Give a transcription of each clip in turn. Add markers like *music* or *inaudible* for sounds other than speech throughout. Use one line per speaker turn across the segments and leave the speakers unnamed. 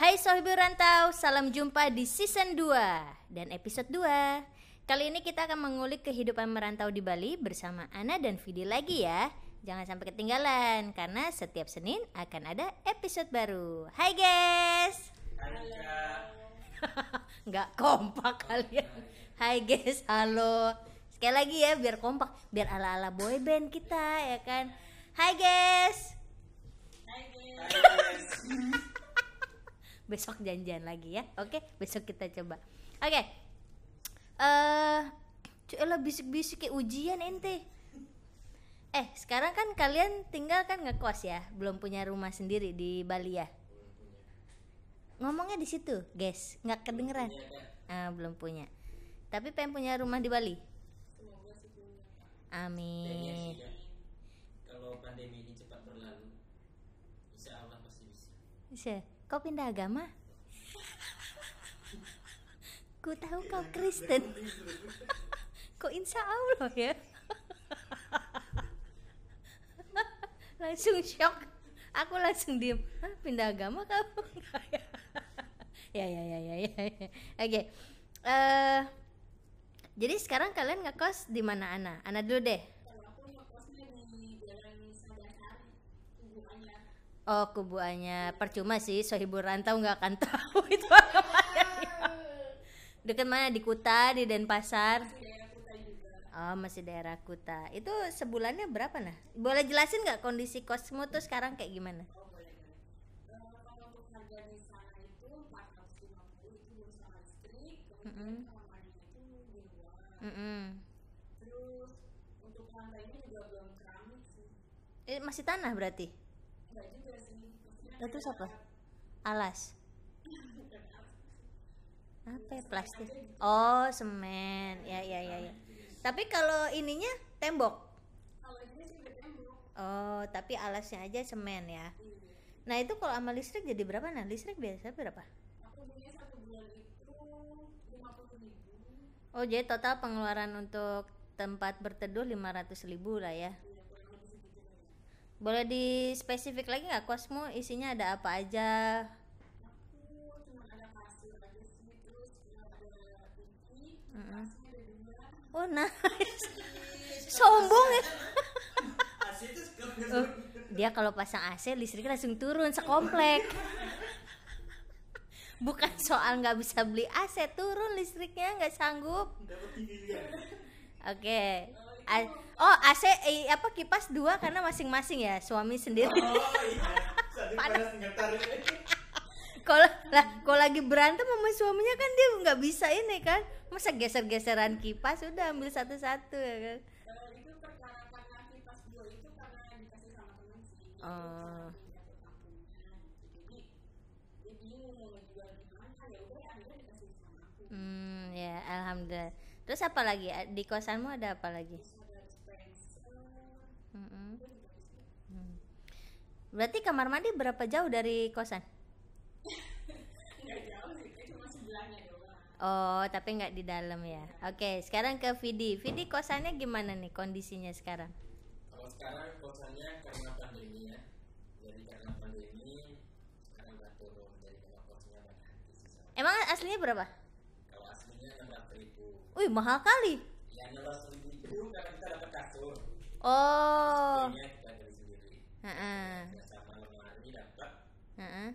Hai Sohibu Rantau, salam jumpa di season 2 dan episode 2 Kali ini kita akan mengulik kehidupan merantau di Bali bersama Ana dan Vidi lagi ya. Jangan sampai ketinggalan karena setiap Senin akan ada episode baru. Hai guys. *laughs* Nggak kompak kalian. Hai guys, halo. Sekali lagi ya biar kompak Biar ala-ala boyband kita ya kan? Hai guys besok janjian lagi ya. Oke besok kita coba. Oke. Eh uh, bisik-bisik kayak ujian ente. Eh sekarang kan kalian tinggal kan ngekos ya? Belum punya rumah sendiri di Bali ya? Ngomongnya di situ guys. Nggak kedengeran. Ah, belum punya. Tapi pengen punya rumah di Bali. Amin.
kalau pandemi ini cepat berlalu insya Allah pasti bisa.
Bisa kau pindah agama? Ku tahu kau Kristen. Kok insya Allah ya? Langsung shock. Aku langsung diem. Hah, pindah agama kamu ya ya ya ya ya ya. oke. Eh jadi sekarang kalian ngekos di mana Ana? Ana dulu deh Oh kubuannya percuma sih sohibul rantau nggak akan tahu *laughs* itu alamatnya Dekat mana di Kuta di Denpasar? Oh masih daerah Kuta. Itu sebulannya berapa nah? Boleh jelasin nggak kondisi kosmu tuh sekarang kayak gimana? Mm -mm. Mm -mm. Eh, masih tanah berarti? Lah, terus apa? Alas. Apa ya, plastik? Oh, semen. Ya, ya, ya, ya. Tapi kalau ininya tembok. Oh, tapi alasnya aja semen ya. Nah, itu kalau sama listrik jadi berapa nah? Listrik biasa berapa? Oh, jadi total pengeluaran untuk tempat berteduh 500 ribu lah ya. Boleh di spesifik lagi nggak kosmu isinya ada apa aja? Oh nice, *laughs* sombong ya. *laughs* Oh, dia kalau pasang AC listriknya langsung turun sekomplek. *laughs* Bukan soal nggak bisa beli AC turun listriknya nggak sanggup. Oke. A- oh AC eh, apa kipas dua karena masing-masing ya suami sendiri. *laughs* Panas. *laughs* Kalau lah kalau lagi berantem sama suaminya kan dia nggak bisa ini kan masa geser-geseran kipas udah ambil satu-satu ya kan. Oh. Hmm ya alhamdulillah. Terus apa lagi di kosanmu ada apa lagi? Berarti kamar mandi berapa jauh dari kosan? Oh, tapi nggak di dalam ya. Oke, sekarang ke Vidi. Vidi kosannya gimana nih kondisinya sekarang?
kalau sekarang kosannya karena pandemi ya jadi karena pandemi sekarang udah turun jadi kalau kosnya sisa.
Emang aslinya berapa?
kalau aslinya enam ratus ribu
Wih, mahal kali.
ya enam ratus ribu karena kita dapat kasur
Oh.
Ini ya sama lemari dapat
Heeh.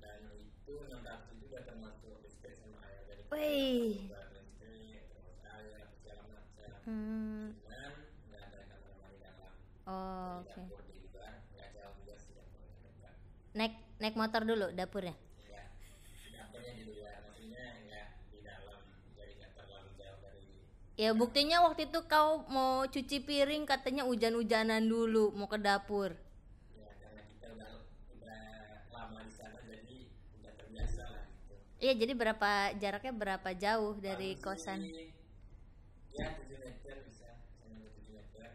dan itu enam ratus udah termasuk listrik sama air jadi
Wih.
listrik terus air segala macam
Hmm.
cuman nggak ada kamar mandi dalam
Oh, oke.
dapur di luar nggak jauh juga sih dapurnya dekat
Naik naik motor dulu dapurnya.
ya dapurnya di luar maksudnya nggak di dalam jadi nggak terlalu jauh dari
Ya buktinya waktu itu kau mau cuci piring katanya hujan-hujanan dulu mau ke dapur.
ya karena kita udah udah lama di sana jadi udah terbiasa lah gitu
Iya, jadi berapa jaraknya berapa jauh dari
Paling
kosan?
sih, ya 7 meter bisa sampai 7 meter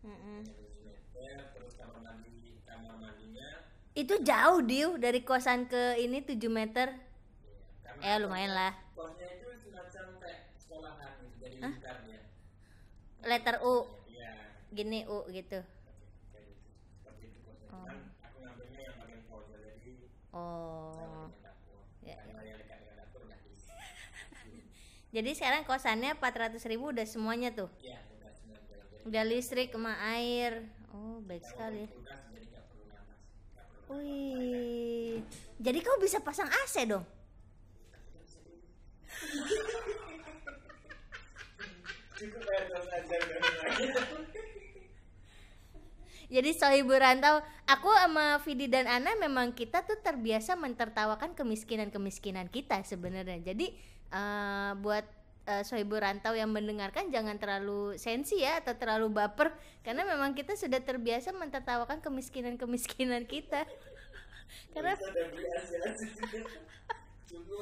Mm-mm.
sampai 7 meter terus kamar mandi kamar mandinya
Itu jauh Diu dari kosan ke ini 7 meter.
ya, karena
Eh lumayan lah.
kosnya itu semacam kayak sekolahan gitu jadi lingkar dia
Letter U
ya
gini U gitu.
kayak gitu seperti itu kosnya
Oh.
cuman aku ngambilnya yang bagian pojok jadi
Oh. Iya.
karena yang dekat dengan dapur udah bisa
Jadi sekarang kosannya 400 ribu udah semuanya tuh.
ya udah jadi
Udah listrik sama air. Oh, baik sekali.
kulkas jadi
Wih. Jadi kau bisa pasang AC dong?
cukup ya udah
Jadi sohibu rantau, aku sama Vidi dan Ana memang kita tuh terbiasa mentertawakan kemiskinan-kemiskinan kita sebenarnya. Jadi eh, buat eh, sohibu rantau yang mendengarkan jangan terlalu sensi ya atau terlalu baper karena memang kita sudah terbiasa mentertawakan kemiskinan-kemiskinan kita. Karena
gitu udah cukup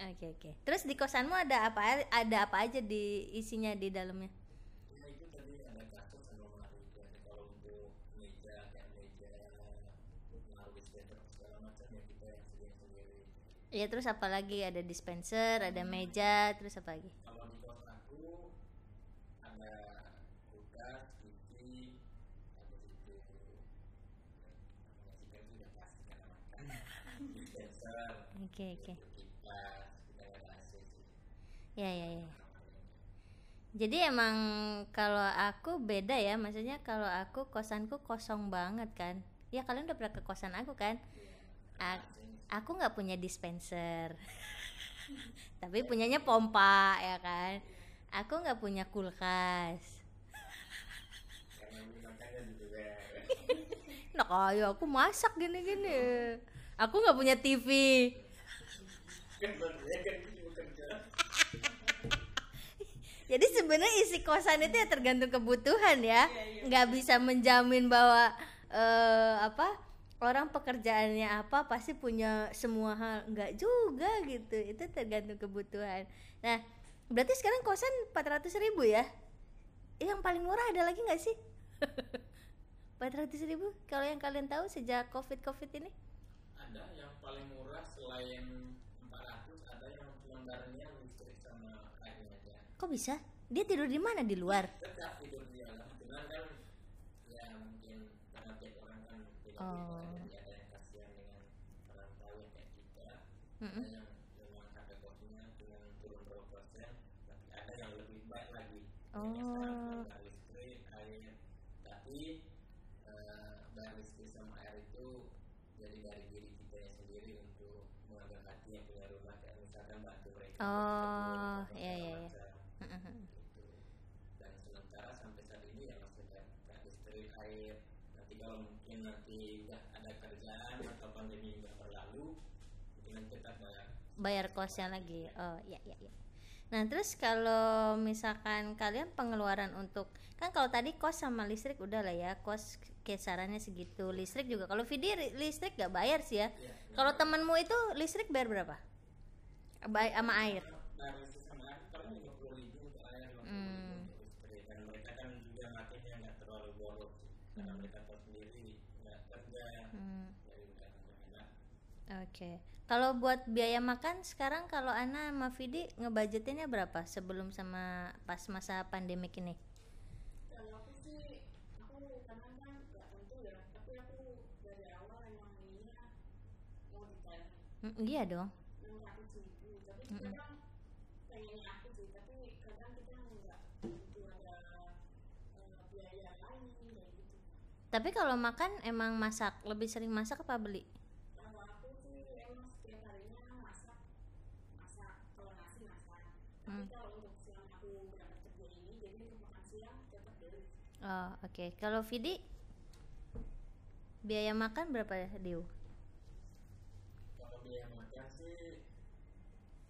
Oke oke. Terus di kosanmu ada apa ada apa aja di isinya di dalamnya?
ya itu tadi ada kasur sama lemari itu ada kalau untuk meja kayak meja naruh dispenser segala macam ya kita yang sediain sendiri
Ya terus apa lagi? Ada dispenser, ada meja, terus apa lagi?
kalau di kos aku ada kulkas, TV, habis itu pasti karena makan dispenser,
Oke oke.
ada
Ya ya ya. Jadi emang kalau aku beda ya, maksudnya kalau aku kosanku kosong banget kan. Ya kalian udah pernah ke kosan aku kan? A- aku nggak punya dispenser, *laughs* tapi punyanya pompa ya kan. Aku nggak punya kulkas. *laughs* Nah kayak aku masak gini-gini. Aku nggak punya TV. *laughs* Jadi sebenarnya isi kosan itu ya tergantung kebutuhan ya, nggak bisa menjamin bahwa eh, apa orang pekerjaannya apa pasti punya semua hal, nggak juga gitu. Itu tergantung kebutuhan. Nah, berarti sekarang kosan 400 ribu ya? Yang paling murah ada lagi nggak sih? *laughs* 400 ribu? Kalau yang kalian tahu sejak covid covid ini?
ada yang paling murah selain 400 ada yang pelanggarannya listrik sama airnya aja
Kok bisa? Dia tidur di mana? Di luar?
tetap tidur di dalam cuman kan ya mungkin karena tiap orang kan beda
Oh.
ada yang kasihan dengan orang yang kayak kita yang cuma turun berapa persen tapi ada yang lebih baik lagi
Oh.
Yang listrik air tapi listrik sama air itu jadi dari diri kita yang sendiri untuk mengambil hati yang punya rumah kayak misalkan bantu mereka
Oh,
untuk
iya, iya, iya.
macam gitu. dan sementara sampai saat ini ya masih ada listrik air kalau mungkin nanti udah ada kerjaan atau pandemi nggak berlalu mungkin nanti tetap bayar
bayar kosnya lagi. Oh, iya iya iya. Nah, terus kalau misalkan kalian pengeluaran untuk kan kalau tadi kos sama listrik udah lah ya, kos kisarannya segitu. Listrik juga kalau Vidi ri- listrik gak bayar sih ya.
Iya,
Kalau temanmu itu listrik bayar berapa? Baik sama air.
bayar sama air paling ribu untuk
Hmm.
ribu untuk listrik dan mereka kan juga makanya nggak terlalu boros sih. karena mereka tahu sendiri nggak kerja
Hmm,
jadi udah enak
Oke. Kalau buat biaya makan sekarang kalau Ana sama Vidi ngebudgetinnya berapa sebelum sama pas masa pandemik ini?
kalau aku sih aku karena kan nggak tentu ya tapi aku dari awal emang ininya mau detail
Hmm, iya dong.
tapi
Mm-mm.
kadang pengennya aku sih tapi kadang kita nggak butuh ada biaya lain kayak gitu
Tapi kalau makan emang masak, lebih sering masak apa beli?
kalau aku sih emang setiap harinya masak masak kalau nasi masak tapi
Hmm.
kalau untuk siang aku berangkat kerja ini jadi untuk makan siang tetap beli
Oh, oke. Kalau Vidi biaya makan berapa ya, Diu?
kalau biaya makan sih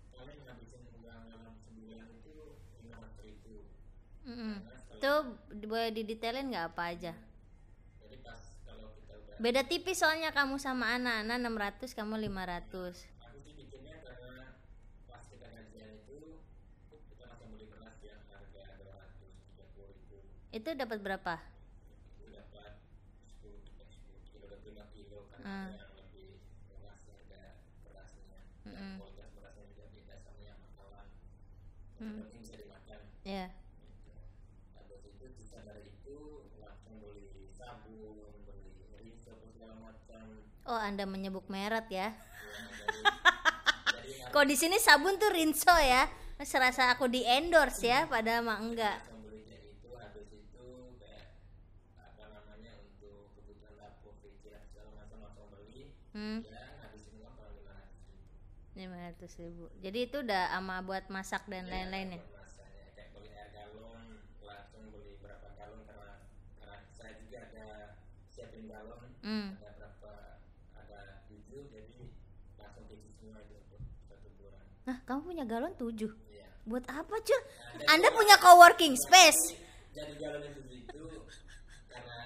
paling ngabisin uang dalam sebulan itu lima ratus ribu. Karena kalau-
Tuh boleh didetailin nggak apa aja?
jadi pas kalau kita udah
Beda tipis soalnya kamu sama Ana. Ana 600, kamu 500.
aku sih bikinnya karena pas kita gajian itu kita langsung beli beras yang harga dua ratus tiga puluh ribu
Itu dapat berapa?
itu dapat kilo dan lima kilo
Hmm.
yang lebih murah sih harga berasnya
Mm-mm.
dan kualitas berasnya juga beda sama yang makanan
Mm.
yang penting bisa dimakan habis itu sisa dari itu langsung beli sabun beli rinso apa segala macam
Oh, Anda menyebut merek ya.
ya, jadi *laughs*
Kok di sini sabun tuh Rinso ya? Serasa aku di endorse ya, padahal mah enggak.
langsung beli kayak itu habis itu kayak apa namanya untuk kebutuhan dapur kecil segala macam langsung beli
Hmm,
ya lima ratus ribu.
Jadi itu udah ama buat masak dan
Iya,
lain-lain ya.
buat masanya. kayak beli air galon langsung beli berapa galon karena karena saya juga ada siapin galon
Hmm.
ada berapa ada tujuh jadi langsung isi semua itu untuk satu bulan
Nah, kamu punya galon tujuh.
iya
Buat apa cuy? Anda punya coworking space?
jadi galon yang tujuh itu karena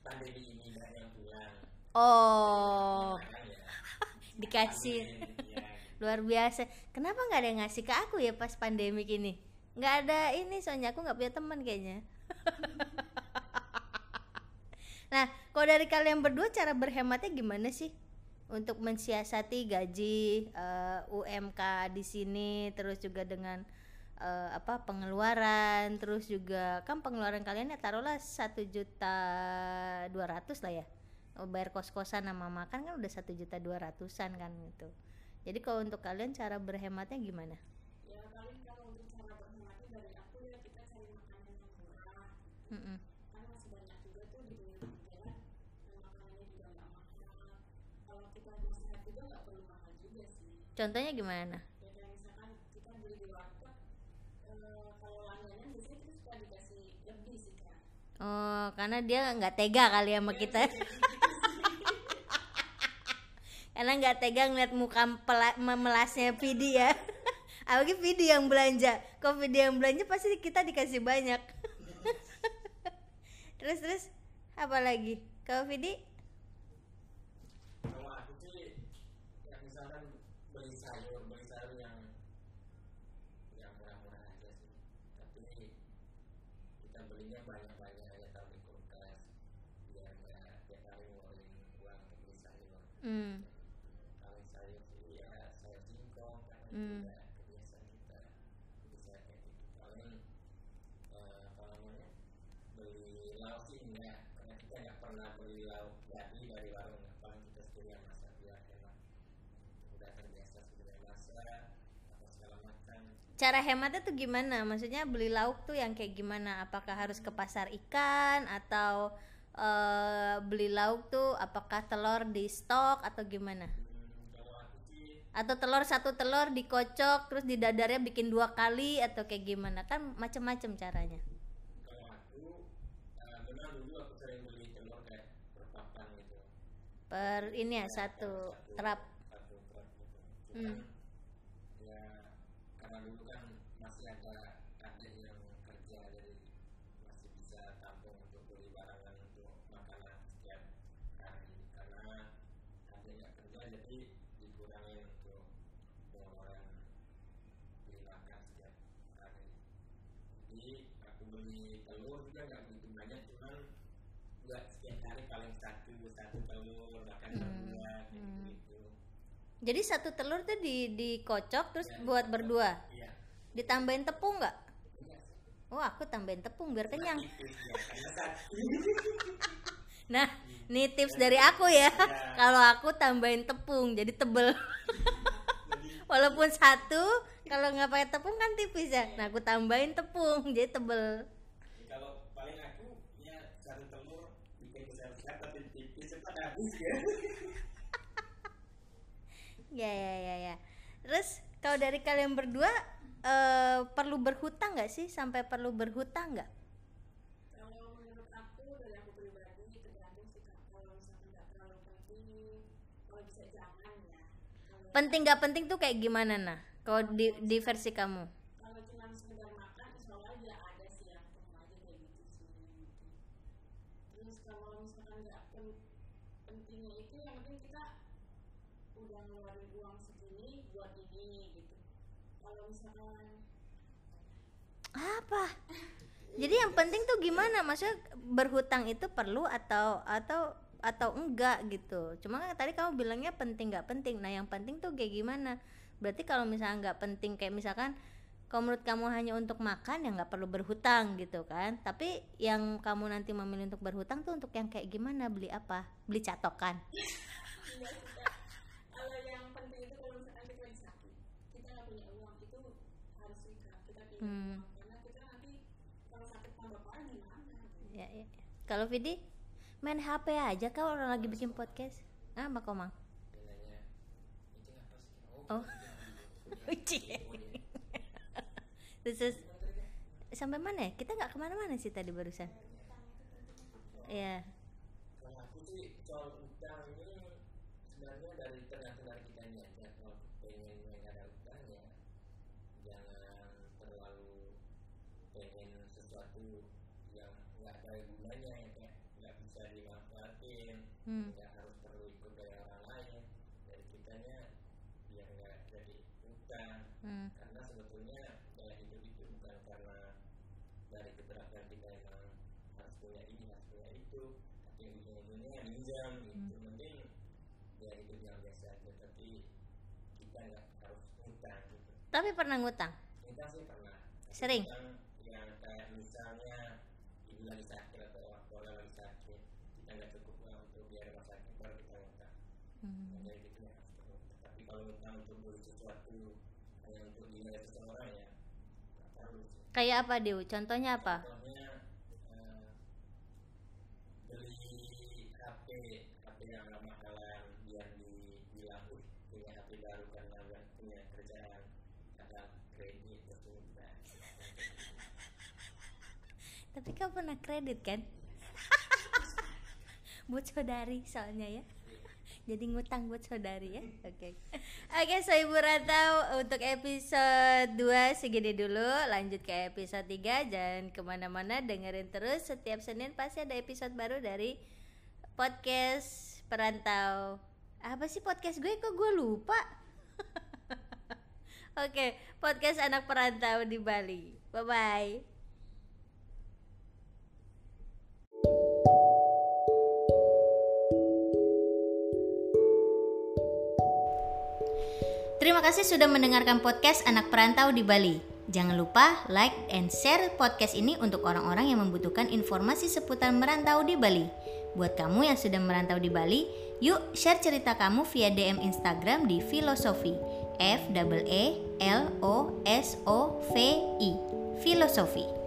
pandemi ini banyak yang pulang
Oh, *laughs* dikasih. *laughs* Luar biasa. Kenapa nggak ada yang ngasih ke aku ya pas pandemik ini? Nggak ada ini soalnya aku nggak punya teman kayaknya. *laughs* nah, kalau dari kalian berdua cara berhematnya gimana sih? Untuk mensiasati gaji eh, UMK di sini, terus juga dengan eh, apa pengeluaran, terus juga kan pengeluaran kalian ya taruhlah satu juta dua ratus lah ya. Oh, bayar kos kosan sama makan kan udah satu juta dua ratusan kan gitu. Jadi kalau untuk kalian cara berhematnya gimana?
ya paling kalau untuk cara berhematnya dari aku ya kita cari makanan yang murah
Mm-mm.
kan masih banyak juga tuh di pinggir jalan yang makanannya juga nggak mahal kalau kita mau sehat juga nggak perlu mahal juga sih
Contohnya gimana?
ya kayak misalkan kita beli di warteg eh, kalau langganan biasanya kita suka dikasih lebih sih kak
Oh, karena dia nggak tega kali sama kita. *laughs* karena nggak tega ngeliat muka memelasnya Vidi ya. *laughs* Apalagi Vidi yang belanja. Kalau Vidi yang belanja pasti kita dikasih banyak. *laughs* terus terus apa lagi? Kalau Vidi?
kalau aku sih ya misalkan beli sayur beli sayur yang yang murah-murah aja sih tapi kita belinya banyak-banyak ya taruh kulkas biar nggak tiap hari ngeluarin uang untuk beli sayur kalau sayur sih ya sayur singkong karena itu udah kebiasaan kita bisa kayak gitu paling apa namanya beli lauk sih enggak karena kita nggak pernah beli lauk jadi dari warung paling kita sendiri yang masak biar enak udah terbiasa sudah masak
Cara hematnya tuh gimana? Maksudnya beli lauk tuh yang kayak gimana? Apakah harus ke pasar ikan atau eh, beli lauk tuh apakah telur di stok atau gimana? Atau telur satu telur dikocok terus di dadarnya bikin dua kali atau kayak gimana? Kan macem-macem caranya. Per ini ya satu terap. Hmm.
Ya karena dulu kan masih ada adik yang kerja jadi masih bisa tampung untuk beli barangan untuk makanan setiap hari karena adik nggak kerja jadi dikurangin untuk beli makan setiap hari jadi aku beli telur juga nggak begitu banyak cuman buat setiap hari paling satu satu telur bahkan
Hmm.
berdua kayak
Hmm.
gitu
Jadi satu telur tuh di dikocok terus buat berdua.
iya
Ditambahin tepung nggak?
iya
Oh aku tambahin tepung biar kenyang.
Itu ya, karena satu. *laughs*
Nah, nih tips dari aku ya. *laughs* Kalau aku tambahin tepung jadi tebel. *laughs* Walaupun satu, kalau nggak pakai tepung kan tipis ya. Nah, aku tambahin tepung jadi tebel.
kalau paling aku ya satu telur bikin besar-besar tapi tipis cepat habis ya *laughs*
Ya ya ya ya. Terus kalau dari kalian berdua eh, perlu berhutang nggak sih? Sampai perlu berhutang nggak?
kalau menurut aku dari aku pribadi tergantung sih kak kalau misalkan nggak terlalu penting kalau bisa jangan ya kalau
Penting nggak penting tuh kayak gimana nah? Kalau di, di versi kamu?
kalau cuma sekedar makan insya Allah aja ada sih yang penuh aja kayak gitu sih terus kalau misalkan nggak pen- pentingnya itu yang penting kita udah ngeluarin uang segini buat ini kalau misalkan
Apa? Jadi yang penting tuh gimana? Maksudnya berhutang itu perlu atau atau atau enggak gitu. Cuma kan tadi kamu bilangnya penting nggak penting. Nah yang penting tuh kayak gimana? Berarti kalau misalnya nggak penting kayak misalkan kalau menurut kamu hanya untuk makan ya nggak perlu berhutang gitu kan tapi yang kamu nanti memilih untuk berhutang tuh untuk yang kayak gimana beli apa beli catokan *laughs*
kalau yang penting itu kalau misalkan kita lagi sakit kita nggak punya uang itu harus kita kita punya
Hmm.
uang karena kita nanti kalau sakit tambah parah gimana
ya, ya. kalau Vidi main HP aja kau orang lagi bikin podcast. Ah mak
sih oh. *laughs*
Cie. *laughs* terus terus, sampai mana ya? Kita nggak ke mana-mana sih tadi barusan. Ya
kalau aku sih soal utang ini sebenarnya dari tergantung dari kita aja. Kalau pengen yang ada utang ya jangan terlalu pengen sesuatu yang nggak ada gunanya nggak bisa dimanfaatin
hmm.
nggak harus perlu ikut dari orang lain. Dari kitanya biar nggak jadi utang.
Hmm.
karena sebetulnya gaya hidup itu bukan karena dari keberatan kita emang harus punya ini harus punya itu. Tapi ujung-ujungnya minjam gitu. Mending gaya hidup yang biasa aja. Tapi kita nggak harus utang gitu.
Tapi pernah ngutang?
Kita sih pernah.
Sering?
utang yang kayak misalnya ibu lagi sakit atau orang tua lagi sakit kita nggak cukup uang untuk biaya rumah sakit baru kita utang
Hmm.
Nah, jadi gitu ya harus perlu. tapi kalau utang untuk beli sesuatu hanya untuk dinilai seseorang ya. Nggak perlu sih.
Kayak apa Dew? Contohnya apa?
Contohnya eh, beli HP HP yang nggak mahalan biar dibilang "Wih, punya HP baru karena punya kerjaan ada kredit terus utang."
tapi kau pernah kredit kan? *laughs* Buat saudari soalnya ya jadi ngutang buat saudari ya? Oke. Oke so ibu rantau untuk episode 2 segini dulu. Lanjut ke episode 3 jangan ke mana-mana dengerin terus. Setiap Senin pasti ada episode baru dari podcast perantau. Apa sih podcast gue? Kok gue lupa? *laughs* Oke, podcast anak perantau di Bali. Bye bye. Terima kasih sudah mendengarkan podcast Anak Perantau di Bali. Jangan lupa like and share podcast ini untuk orang-orang yang membutuhkan informasi seputar merantau di Bali. Buat kamu yang sudah merantau di Bali, yuk share cerita kamu via DM Instagram di Filosofi. F E L O S O V I. Filosofi.